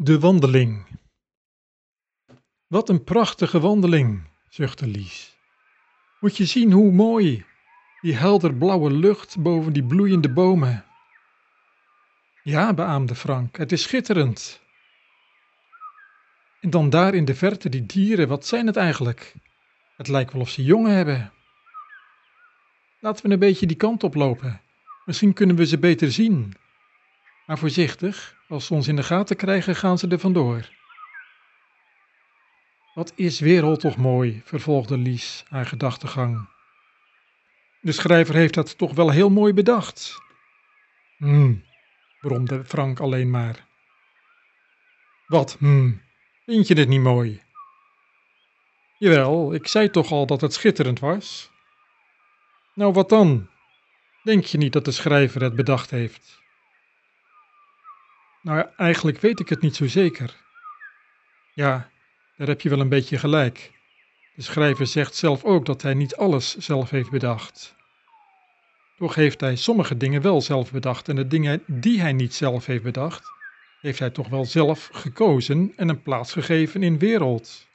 De wandeling. Wat een prachtige wandeling, zuchtte Lies. Moet je zien hoe mooi, die helderblauwe lucht boven die bloeiende bomen. Ja, beaamde Frank, het is schitterend. En dan daar in de verte die dieren, wat zijn het eigenlijk? Het lijkt wel of ze jongen hebben. Laten we een beetje die kant op lopen. Misschien kunnen we ze beter zien. Maar voorzichtig, als ze ons in de gaten krijgen, gaan ze er vandoor. Wat is wereld toch mooi, vervolgde Lies haar gedachtegang. De schrijver heeft dat toch wel heel mooi bedacht. Hm, bromde Frank alleen maar. Wat, hm, vind je het niet mooi? Jawel, ik zei toch al dat het schitterend was. Nou, wat dan? Denk je niet dat de schrijver het bedacht heeft? Nou eigenlijk weet ik het niet zo zeker. Ja, daar heb je wel een beetje gelijk. De schrijver zegt zelf ook dat hij niet alles zelf heeft bedacht. Toch heeft hij sommige dingen wel zelf bedacht en de dingen die hij niet zelf heeft bedacht, heeft hij toch wel zelf gekozen en een plaats gegeven in wereld.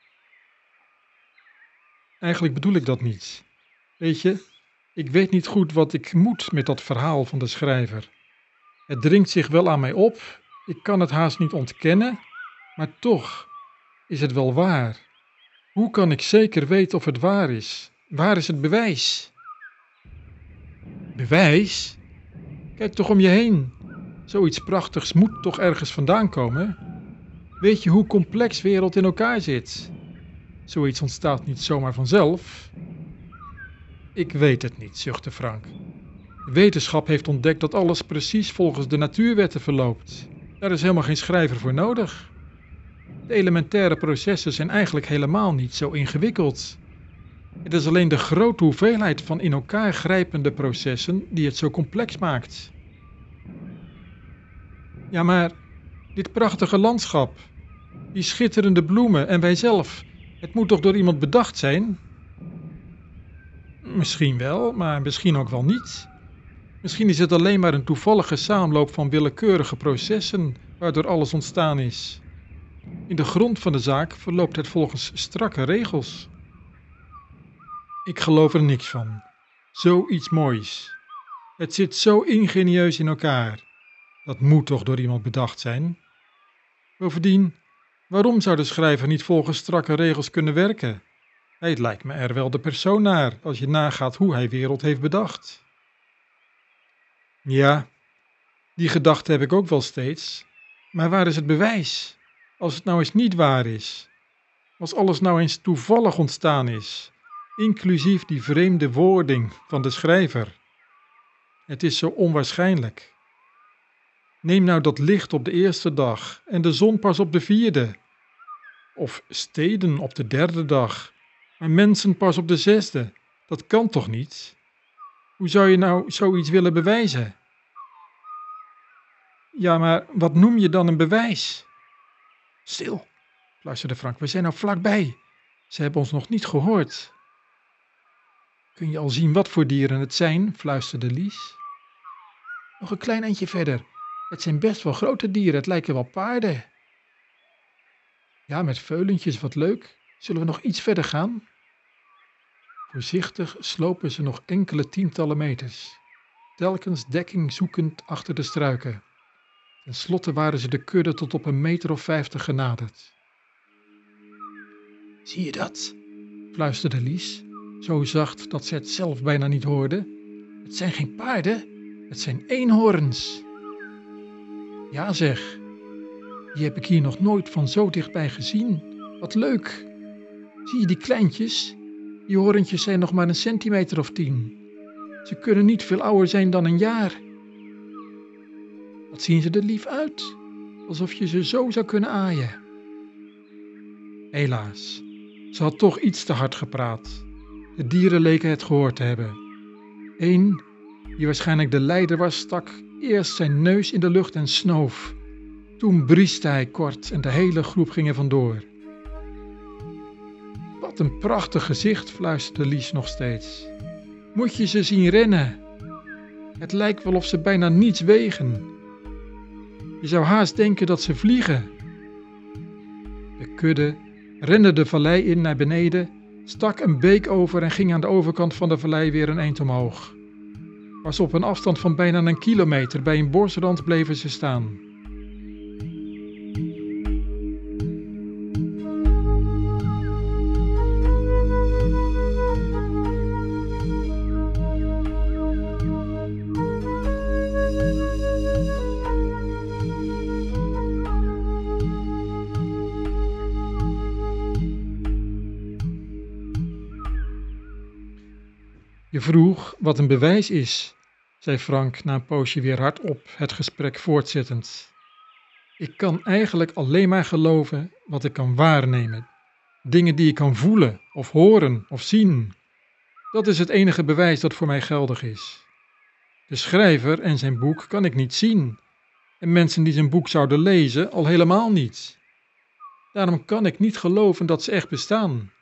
Eigenlijk bedoel ik dat niet. Weet je, ik weet niet goed wat ik moet met dat verhaal van de schrijver. Het dringt zich wel aan mij op ik kan het haast niet ontkennen, maar toch is het wel waar. Hoe kan ik zeker weten of het waar is? Waar is het bewijs? Bewijs? Kijk toch om je heen. Zoiets prachtigs moet toch ergens vandaan komen? Weet je hoe complex wereld in elkaar zit? Zoiets ontstaat niet zomaar vanzelf. Ik weet het niet, zuchtte Frank. Wetenschap heeft ontdekt dat alles precies volgens de natuurwetten verloopt. Daar is helemaal geen schrijver voor nodig. De elementaire processen zijn eigenlijk helemaal niet zo ingewikkeld. Het is alleen de grote hoeveelheid van in elkaar grijpende processen die het zo complex maakt. Ja, maar dit prachtige landschap, die schitterende bloemen en wij zelf, het moet toch door iemand bedacht zijn? Misschien wel, maar misschien ook wel niet. Misschien is het alleen maar een toevallige samenloop van willekeurige processen waardoor alles ontstaan is. In de grond van de zaak verloopt het volgens strakke regels. Ik geloof er niks van. Zoiets moois. Het zit zo ingenieus in elkaar. Dat moet toch door iemand bedacht zijn? Bovendien, waarom zou de schrijver niet volgens strakke regels kunnen werken? Hij lijkt me er wel de persoon naar als je nagaat hoe hij wereld heeft bedacht. Ja, die gedachte heb ik ook wel steeds. Maar waar is het bewijs? Als het nou eens niet waar is. Als alles nou eens toevallig ontstaan is, inclusief die vreemde wording van de schrijver. Het is zo onwaarschijnlijk. Neem nou dat licht op de eerste dag en de zon pas op de vierde. Of steden op de derde dag, maar mensen pas op de zesde. Dat kan toch niet? Hoe zou je nou zoiets willen bewijzen? Ja, maar wat noem je dan een bewijs? Stil, fluisterde Frank, we zijn nou vlakbij. Ze hebben ons nog niet gehoord. Kun je al zien wat voor dieren het zijn? fluisterde Lies. Nog een klein eindje verder. Het zijn best wel grote dieren, het lijken wel paarden. Ja, met veulentjes, wat leuk. Zullen we nog iets verder gaan? Voorzichtig slopen ze nog enkele tientallen meters, telkens dekking zoekend achter de struiken. Ten slotte waren ze de kudde tot op een meter of vijftig genaderd. Zie je dat? fluisterde Lies, zo zacht dat ze het zelf bijna niet hoorde. Het zijn geen paarden, het zijn eenhoorns. Ja zeg, die heb ik hier nog nooit van zo dichtbij gezien. Wat leuk. Zie je die kleintjes? Die horentjes zijn nog maar een centimeter of tien. Ze kunnen niet veel ouder zijn dan een jaar. Wat zien ze er lief uit, alsof je ze zo zou kunnen aaien. Helaas, ze had toch iets te hard gepraat. De dieren leken het gehoord te hebben. Eén, die waarschijnlijk de leider was, stak eerst zijn neus in de lucht en snoof. Toen brieste hij kort en de hele groep ging er vandoor. Wat een prachtig gezicht, fluisterde Lies nog steeds. Moet je ze zien rennen? Het lijkt wel of ze bijna niets wegen. Je zou haast denken dat ze vliegen. kudde, rende de vallei in naar beneden, stak een beek over en ging aan de overkant van de vallei weer een eind omhoog. Pas op een afstand van bijna een kilometer bij een bosrand bleven ze staan. Je vroeg wat een bewijs is, zei Frank na een poosje weer hardop, het gesprek voortzettend. Ik kan eigenlijk alleen maar geloven wat ik kan waarnemen. Dingen die ik kan voelen, of horen, of zien. Dat is het enige bewijs dat voor mij geldig is. De schrijver en zijn boek kan ik niet zien, en mensen die zijn boek zouden lezen al helemaal niet. Daarom kan ik niet geloven dat ze echt bestaan.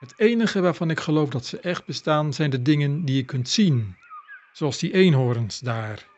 Het enige waarvan ik geloof dat ze echt bestaan zijn de dingen die je kunt zien, zoals die eenhoorns daar.